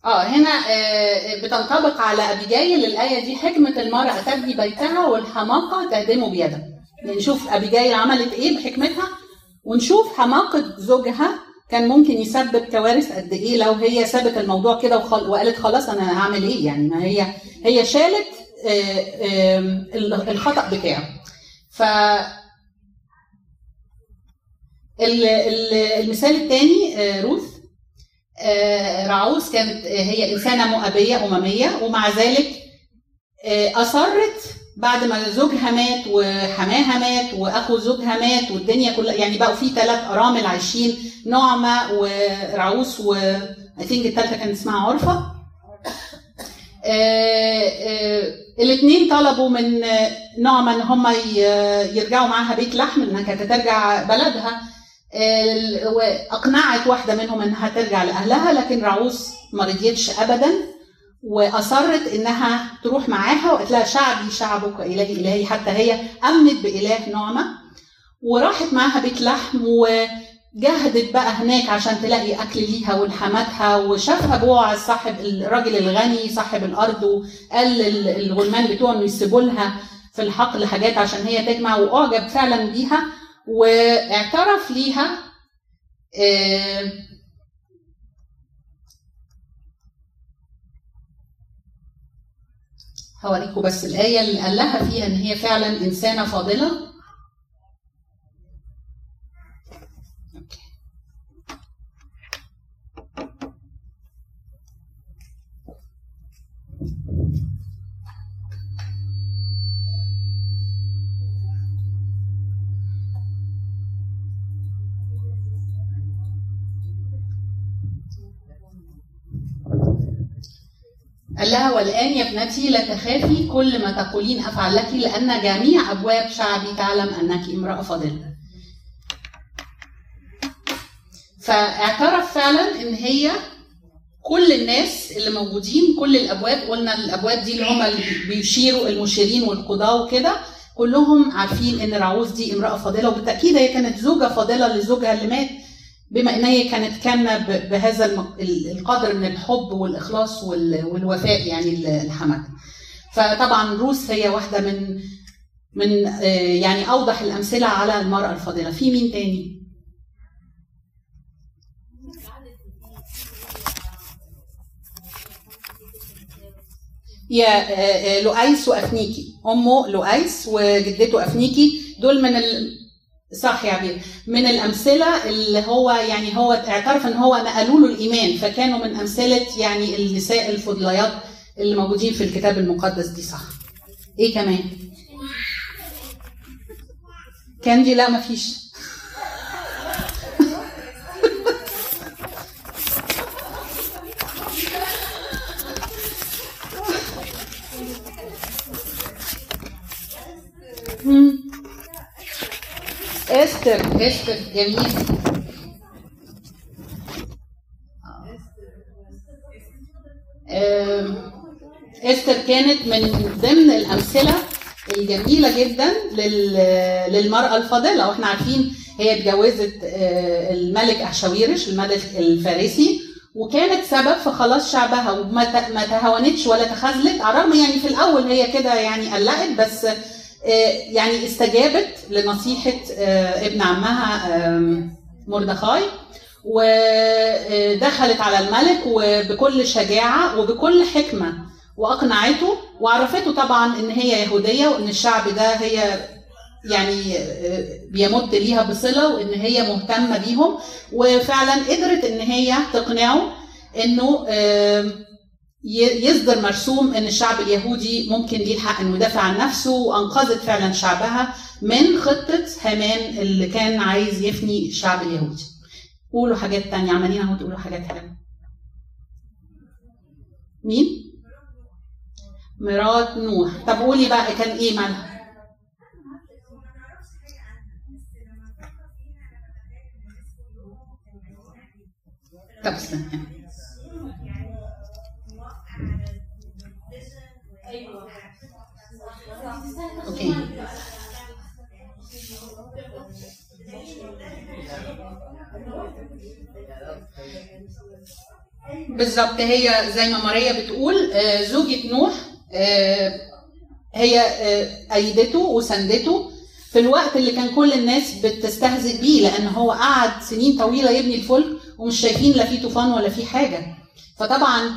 آه هنا آه، بتنطبق على أبيجايل. الآية دي حكمة المرأة تبني بيتها والحماقة تهدمه بيدها. نشوف أبيجايل عملت إيه بحكمتها ونشوف حماقة زوجها كان ممكن يسبب كوارث قد إيه. لو هي سابت الموضوع كده وخل... وقالت خلاص أنا هعمل إيه؟ يعني ما هي هي شالت آه، الخطأ بتاعه. ف ال- ال- المثال الثاني روث. آه، رعوز كانت آه، هي إنسانة مؤبية أممية ومع ذلك آه، أصرت بعد ما زوجها مات وحماها مات وأخو زوجها مات والدنيا كلها يعني بقوا في ثلاث أرامل عايشين نعمة ورعوس و I think الثالثة كانت اسمها عرفة. الاثنين طلبوا من آه، نعمة ان هم يرجعوا معاها بيت لحم إنها كانت ترجع بلدها. وأقنعت واحدة منهم إنها ترجع لأهلها لكن رعوس ما رضيتش ابدا وأصرت إنها تروح معاها وقالت لها شعبي شعبك والهي إلهي حتى هي أمنت بإله نعمة. وراحت معاها بيت لحم وجهدت بقى هناك عشان تلاقي أكل ليها ولحماتها وشافها بوعز صاحب الراجل الغني صاحب الأرض وقال الغلمان بتوعه إنه يسيبوا لها في الحقل حاجات عشان هي تجمع وأعجب فعلا بيها واعترف ليها آه، هوريكم بس الآية اللي قال لها فيها إن هي فعلا إنسانة فاضلة. قال لها والآن يا ابنتي لا تخافي كل ما تقولين أفعل لك لأن جميع أبواب شعبي تعلم أنك امرأة فاضلة. فاعترف فعلا إن هي كل الناس اللي موجودين كل الأبواب قلنا الأبواب دي اللي هم بيشيروا المشيرين والقضاة وكده كلهم عارفين إن رعوز دي امرأة فاضلة وبالتأكيد هي كانت زوجة فاضلة لزوجها اللي مات. بما إن هي كانت كامله بهذا القدر من الحب والإخلاص وال- والوفاء يعني ل- لحماتها. فطبعا روس هي واحدة من من آه، يعني أوضح الأمثلة على المرأة الفاضله في مين تاني؟ يا آه، آه، لؤيس وأفنيكي. أمه لؤيس وجدته أفنيكي. دول من ال... صح يا عبير من الأمثلة اللي هو يعني هو اعترف إن هو نقلوا له الإيمان فكانوا من أمثلة يعني النساء الفضليات اللي موجودين في الكتاب المقدس دي صح. إيه كمان؟ كاندي لا مفيش مم. استر استر جميل استر كانت من ضمن الأمثلة الجميلة جدا لل- للمرأة الفاضله وإحنا عارفين هي اتجوزت آه، الملك احشاويرش الملك الفارسي وكانت سبب في خلاص شعبها. وما تهاونتش ولا تخاذلت على الرغم يعني في الأول هي كده يعني قلقت بس يعني استجابت لنصيحة آه، ابن عمها مردخاي ودخلت على الملك وبكل شجاعة وبكل حكمة وأقنعته وعرفته طبعا إن هي يهودية وإن الشعب ده هي يعني آه، بيمد ليها بصلة وإن هي مهتمة بيهم وفعلا قدرت إن هي تقنعه إنه يصدر مرسوم إن الشعب اليهودي ممكن ليه الحق إنه يدافع عن نفسه وأنقذت فعلا شعبها من خطة هامان اللي كان عايز يفني الشعب اليهودي. قولوا حاجات تانية عمالين أهو تقولوا حاجات حلوة. مين؟ مرات نوح، طب قولي بقى كان إيه مالها؟ طب استنى أوكي. بالظبط هي زي ما ماريا بتقول آه، زوجة نوح آه، هي آه، أيدته وسندته في الوقت اللي كان كل الناس بتستهزئ بيه لأن هو قعد سنين طويلة يبني الفلك ومش شايفين لا في طوفان ولا في حاجة. فطبعا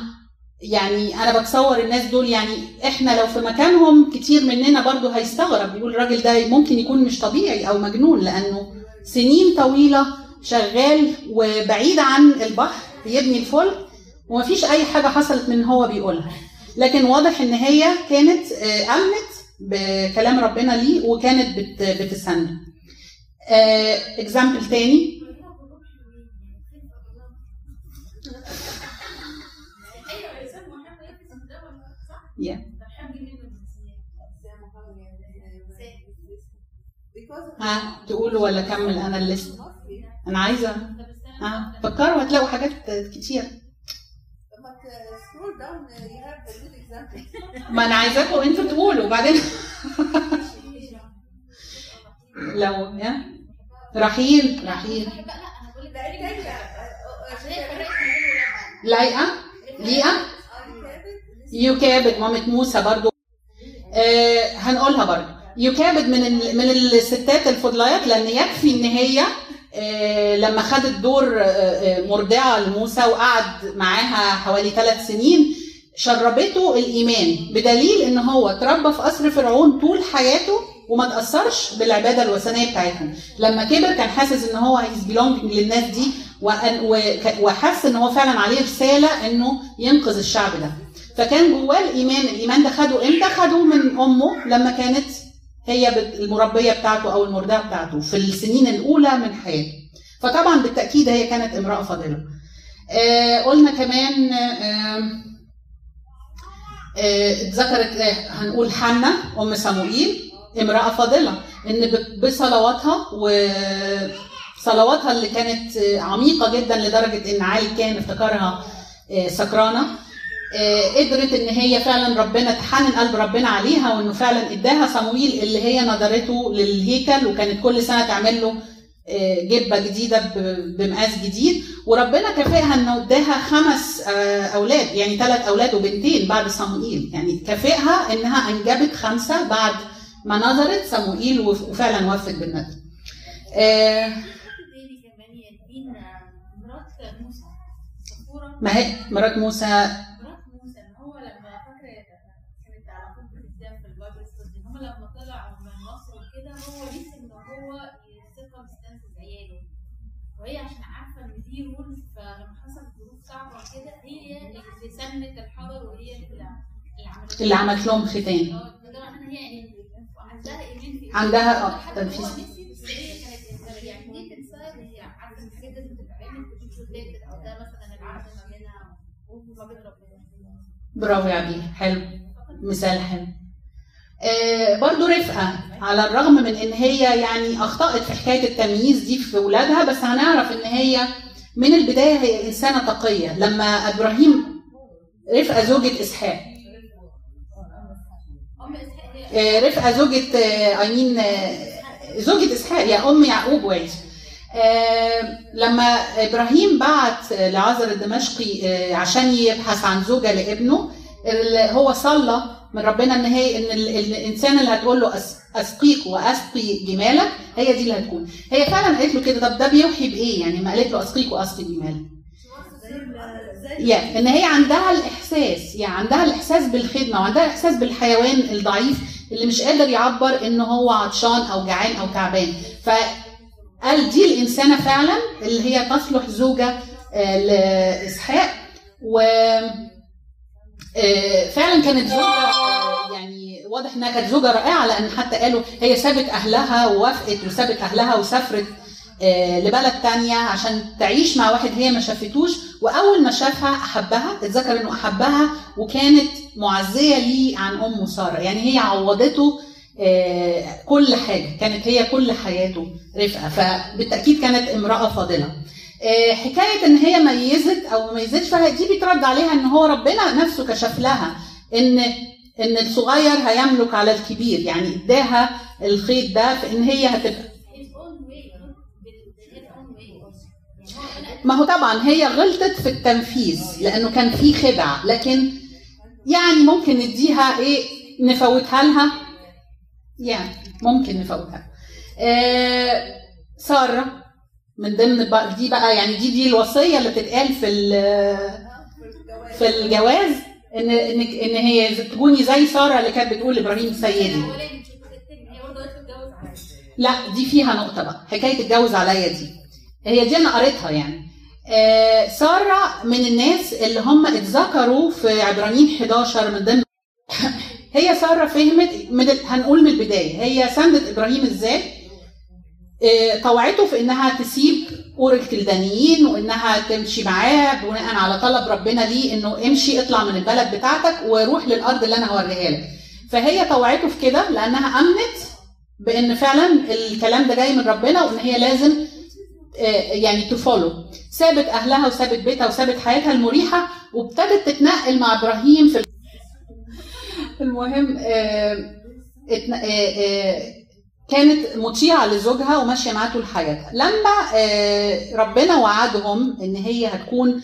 يعني أنا بتصور الناس دول يعني إحنا لو في مكانهم كتير مننا برضو هيستغرب. يقول الراجل ده ممكن يكون مش طبيعي أو مجنون لأنه سنين طويلة شغال وبعيد عن البحر بيبني الفلك ومفيش أي حاجة حصلت من هو بيقولها. لكن واضح إن هي كانت آه، امنت بكلام ربنا ليه وكانت بت بتسنده example تاني. Yeah. ها؟ تقولوا ولا كمل؟ أنا الليست أنا عايزة. ها؟ فكروا هتلاقوا حاجات كتير. ما أنا عايزاكم أنتوا تقولوا وبعدين لو يا. رحيل رحيل. لايقه ليئة؟ يوكابد مامة موسى برضو. آه هنقولها برضو. يوكابد من ال... من الستات الفضليات لأن يكفي إن هي آه لما خدت دور آه آه، مرضعة لموسى وقعد معاها حوالي ثلاث سنين شربته الإيمان بدليل إن هو اتربى في قصر فرعون طول حياته وما تأثرش بالعبادة الوثنية بتاعتهم. لما كبر كان حاسس إن هو هيز بيلونج للناس دي وحس إن هو فعلا عليه رسالة إنه ينقذ الشعب ده. فكان جواه الإيمان. الإيمان ده خده إمتى؟ خده من أمه لما كانت هي المربية بتاعته أو المرضعة بتاعته في السنين الأولى من حياته. فطبعا بالتأكيد هي كانت امرأة فاضلة. آه قلنا كمان آه اتذكرت آه، هنقول حنة أم صموئيل امرأة فاضلة. إن بصلواتها وصلواتها اللي كانت عميقة جدا لدرجة إن علي كان افتكرها آه، سكرانة. قدرت إن هي فعلا ربنا تحنن قلب ربنا عليها وإنه فعلا إداها صموئيل اللي هي نظرته للهيكل وكانت كل سنة تعمل له آه، جبة جديدة بمقاس جديد. وربنا كافئها إنه إداها خمس آه، أولاد يعني ثلاث أولاد وبنتين بعد صموئيل يعني كافئها إنها أنجبت خمسة بعد ما نظرت صموئيل وف- وفعلا وفت. آه، صفورة ما هي؟ مرات موسى ان هو لما فاكره كانت على طول بتتزام في ال Bible study ان هم لما طلعوا من مصر وكده هو نسي ان هو يثقه ستانس عياله وهي عشان عارفه ان دي rules فلما حصلت ظروف صعبه كده هي اللي سنت الحجر وهي اللي عملت اللي عملت لهم ختان آه ده معناه ان هي يعني عندها ايمان في عندها آه حتى هو تنفيذ نسي بس هي كانت يعني دي تنسايد هي عارفه ان الحاجات دي بتتعمل أو ده مثلا العهد ما بينها وما بين ربنا برافو يا عبير حلو. مثال حلو. آه برضو رفقة. على الرغم من إن هي يعني أخطأت في حكاية التمييز دي في ولادها بس هنعرف إن هي من البداية هي إنسانة تقية. لما إبراهيم رفقة زوجة إسحاق. آه رفقة زوجة اي مين زوجة إسحاق يا أم يعقوب وعيسى. آه لما إبراهيم بعت لعازر الدمشقي آه عشان يبحث عن زوجة لابنه هو صلى من ربنا إن هي إن ال- ال- الإنسان اللي هتقول له أسقيك وأسقي جمالك هي دي اللي هتكون. هي فعلا قالت له كده طب ده بيوحي بإيه؟ يعني ما قالت له أسقيك وأسقي جمالك. يعني إن هي عندها الإحساس يعني عندها الإحساس بالخدمة وعندها الإحساس بالحيوان الضعيف اللي مش قادر يعبر إن هو عطشان أو جعان أو تعبان. فقال دي الإنسانة فعلا اللي هي تصلح زوجة آه، لإسحاق. و آه، فعلا كانت زوجة يعني واضح إنها كانت زوجة رائعة لأن حتى قالوا هي سابت أهلها ووافقت وسابت أهلها وسافرت لبلد تانية عشان تعيش مع واحد هي ما شافتوش وأول ما شافها أحبها اتذكر إنه أحبها وكانت معزية ليه عن امه سارة. يعني هي عوضته آه، كل حاجة. كانت هي كل حياته رفقة. فبالتأكيد كانت امرأة فاضلة. آه، حكاية إن هي ميزت أو ميزتش فدي بيترد عليها إن هو ربنا نفسه كشف لها إن إن الصغير هيملك على الكبير. يعني اداها الخيط ده في ان هي هتبقى his own way بال- his own way يعني هو أنا ما هو طبعا هي غلطت في التنفيذ لأنه كان في خدع. لكن يعني ممكن نديها إيه نفوتها لها؟ يعني ممكن نفوتها. آه سارة من ضمن بقى دي بقى يعني دي دي الوصية اللي بتتقال في في الجواز إن إن إن هي تكوني زي سارة اللي كانت بتقول لابراهيم سيدي. لا دي فيها نقطة بقى حكاية اتجوز عليا دي. هي دي أنا قريتها يعني. آه سارة من الناس اللي هم اتذكروا في عبرانيين 11 من ضمن هي سارة فهمت من. هنقول من البداية هي سندت إبراهيم إزاي آه طوعته في إنها تسيب أور الكلدانيين وإنها تمشي معاه بناء على طلب ربنا ليه إنه امشي اطلع من البلد بتاعتك وروح للأرض اللي أنا هوريها لك فهي طوعته في كده لأنها أمنت بإن فعلا الكلام ده جاي من ربنا وإن هي لازم آه، يعني تفولو سابت أهلها وسابت بيتها وسابت حياتها المريحة وابتدت تتنقل مع إبراهيم في المهم آه، آه، كانت مطيعة لزوجها وماشية معاه طول حياتها. لما ربنا وعدهم إن هي هتكون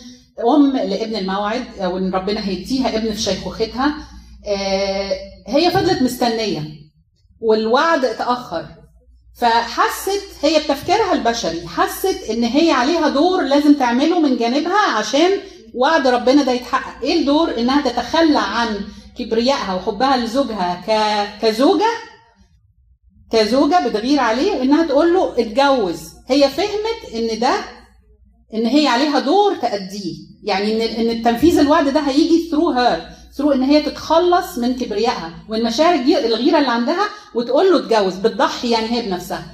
أم لابن الموعد أو إن ربنا هيديها ابن في شيخوختها هي فضلت مستنية. والوعد اتأخر. فحست هي بتفكيرها البشري حست إن هي عليها دور لازم تعمله من جانبها عشان وعد ربنا ده يتحقق. إيه الدور؟ إنها تتخلى عن كبريائها وحبها لزوجها. كزوجة كزوجة بتغير عليه وإنها تقول له اتجوز. هي فهمت إن ده إن هي عليها دور تأديه. يعني إن إن التنفيذ الوعد ده هيجي ثرو هير ثرو إن هي تتخلص من كبريائها. والمشاعر الغيرة اللي عندها وتقول له اتجوز بتضحي يعني هي بنفسها.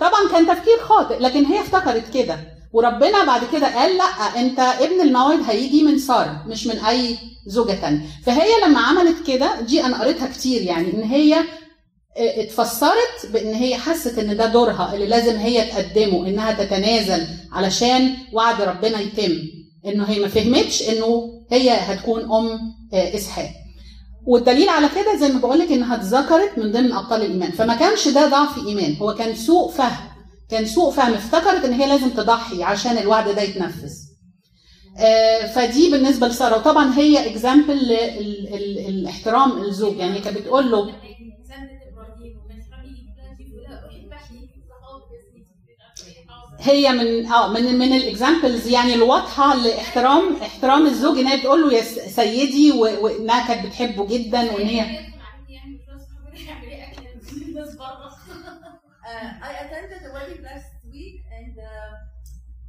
طبعا كان تفكير خاطئ لكن هي افتكرت كده. وربنا بعد كده قال لأ أنت ابن الموعد هيجي من سارة مش من أي زوجة تانية. فهي لما عملت كده دي أنا قريتها كتير يعني إن هي آه، اتفسرت بإن هي حست إن ده دورها اللي لازم هي تقدمه إنها تتنازل علشان وعد ربنا يتم. إنه هي ما فهمتش إنه هي هتكون أم آه، إسحاق. والدليل على كده زي ما بقول لك إنها اتذكرت من ضمن أبطال الإيمان. فما كانش ده ضعف إيمان. هو كان سوء فهم. كان سوء فهم. افتكرت إن هي لازم تضحي عشان الوعد ده يتنفذ. آه، فدي بالنسبة لسارة. وطبعا هي اكزامبل الاحترام الزوج. يعني كانت بتقول له هي من آه من من الاكزامبلز يعني الواضحه لاحترام احترام الزوج ان هي بتقول له يا سيدي وانها كانت بتحبه جدا وان هي يعني إيه Uh, I attended a wedding last week, and uh,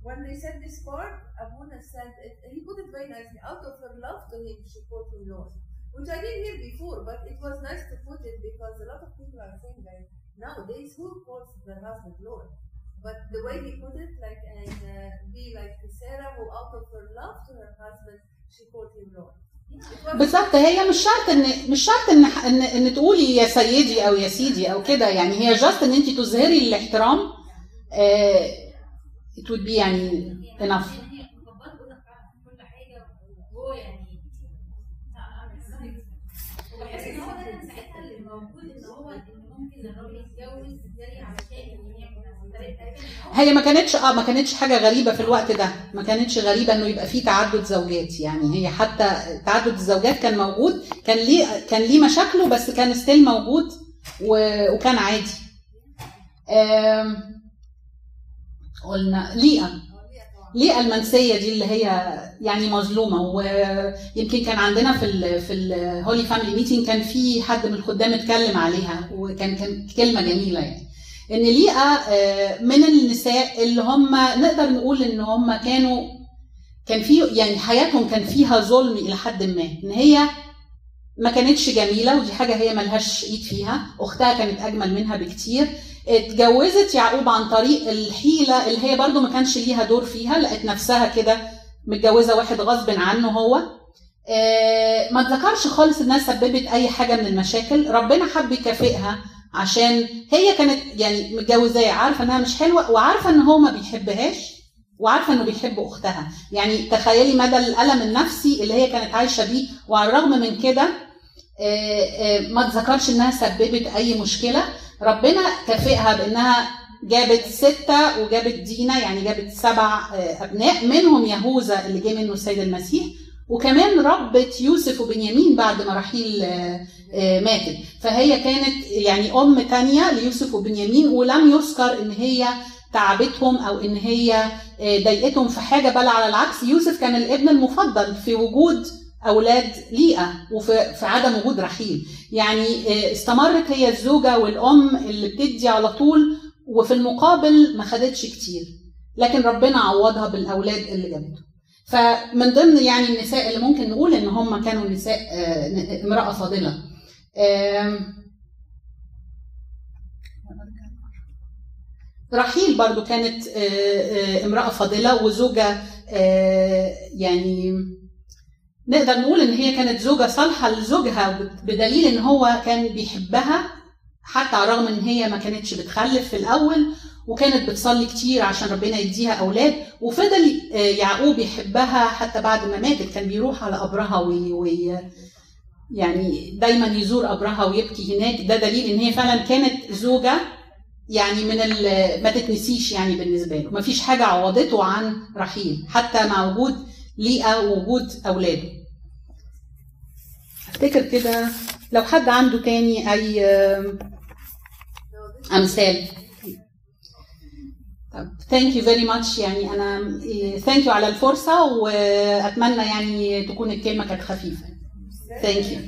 when they said this part, Abuna said it, he put it very nicely. Out of her love to him, she put him Lord, which I didn't hear before, but it was nice to put it because a lot of people are saying that nowadays who calls their husband Lord? But the way he put it, like and uh, be like Sarah, who out of her love to her husband, she called him Lord. بالظبط. هي مش شرط ان مش شرط إن ان, إن تقولي يا سيدي أو يا سيدي أو كده. يعني هي جاست إن انت تظهري الاحترام it would be يعني enough. هي مكبره بقولك كل حاجة وهو يعني وبحس إن هو ده كان ساعتها اللي موجود إن هو إن ممكن الراجل يتجوز زي علشان ان هي ما كانتش آه ما كانتش حاجة غريبة في الوقت ده. ما كانتش غريبة إنه يبقى فيه تعدد زوجات. يعني هي حتى تعدد الزوجات كان موجود كان ليه كان ليه مشاكله بس كان ستيل موجود وكان عادي. قلنا ليئة. ليه المنسية دي اللي هي يعني مظلومة. ويمكن كان عندنا في ال في ال Holy Family meeting كان في حد من الخدام اتكلم عليها وكان كان كلمة جميلة يعني. إن ليئة آه، من النساء اللي هم نقدر نقول إن هم كانوا كان في يعني حياتهم كان فيها ظلم إلى حد ما. إن هي ما كانتش جميلة ودي حاجة هي ملهاش إيد فيها. أختها كانت أجمل منها بكتير. اتجوزت يعقوب عن طريق الحيلة اللي هي برضو ما كانش ليها دور فيها لقت نفسها كده متجوزة واحد غصب عنه هو. آه، ما اتذكرش خالص إنها سببت أي حاجة من المشاكل. ربنا حب يكافئها. عشان هي كانت يعني متجوزاه عارفة إنها مش حلوة وعارفة إن هو ما بيحبهاش وعارفة إنه بيحب أختها. يعني تخيلي مدى الألم النفسي اللي هي كانت عايشة بيه. وعلى الرغم من كده آه، آه، ما اتذكرش إنها سببت أي مشكلة. ربنا كافئها بإنها جابت ستة وجابت دينا يعني جابت سبع آه، أبناء منهم يهوذا اللي جه منه السيد المسيح. وكمان ربت يوسف وبنيامين بعد ما رحيل آه، آه، ماتت. فهي كانت يعني أم تانية ليوسف وبنيامين ولم يذكر إن هي تعبتهم أو إن هي آه، ضايقتهم في حاجة بل على العكس يوسف كان الابن المفضل في وجود أولاد ليئة وفي في عدم وجود رحيل. يعني استمرت هي الزوجة والأم اللي بتدي على طول وفي المقابل ما خدتش كتير. لكن ربنا عوضها بالأولاد اللي جابته فمن ضمن يعني النساء اللي ممكن نقول إن هم كانوا نساء آه، امرأة فاضلة آم، رحيل برضو كانت آه، آه، امرأة فاضلة وزوجة يعني نقدر نقول إن هي كانت زوجة صالحة لزوجها بدليل إن هو كان بيحبها حتى على الرغم إن هي ما كانتش بتخلف في الأول وكانت بتصلي كتير عشان ربنا يديها أولاد وفضل آه، يعقوب يحبها حتى بعد ما ماتت. كان بيروح على قبرها وي وي يعني دايما يزور قبرها ويبكي هناك. ده دليل إن هي فعلا كانت زوجة يعني من ما تتنسيش يعني بالنسبة له. ما فيش حاجة عوضته عن رحيل حتى مع وجود ليئة ووجود أولاده. أفتكر كده لو حد عنده تاني أي أمثال. thank you very much يعني أنا thank you على الفرصة وأتمنى يعني تكون الكلمة كانت خفيفة. thank you.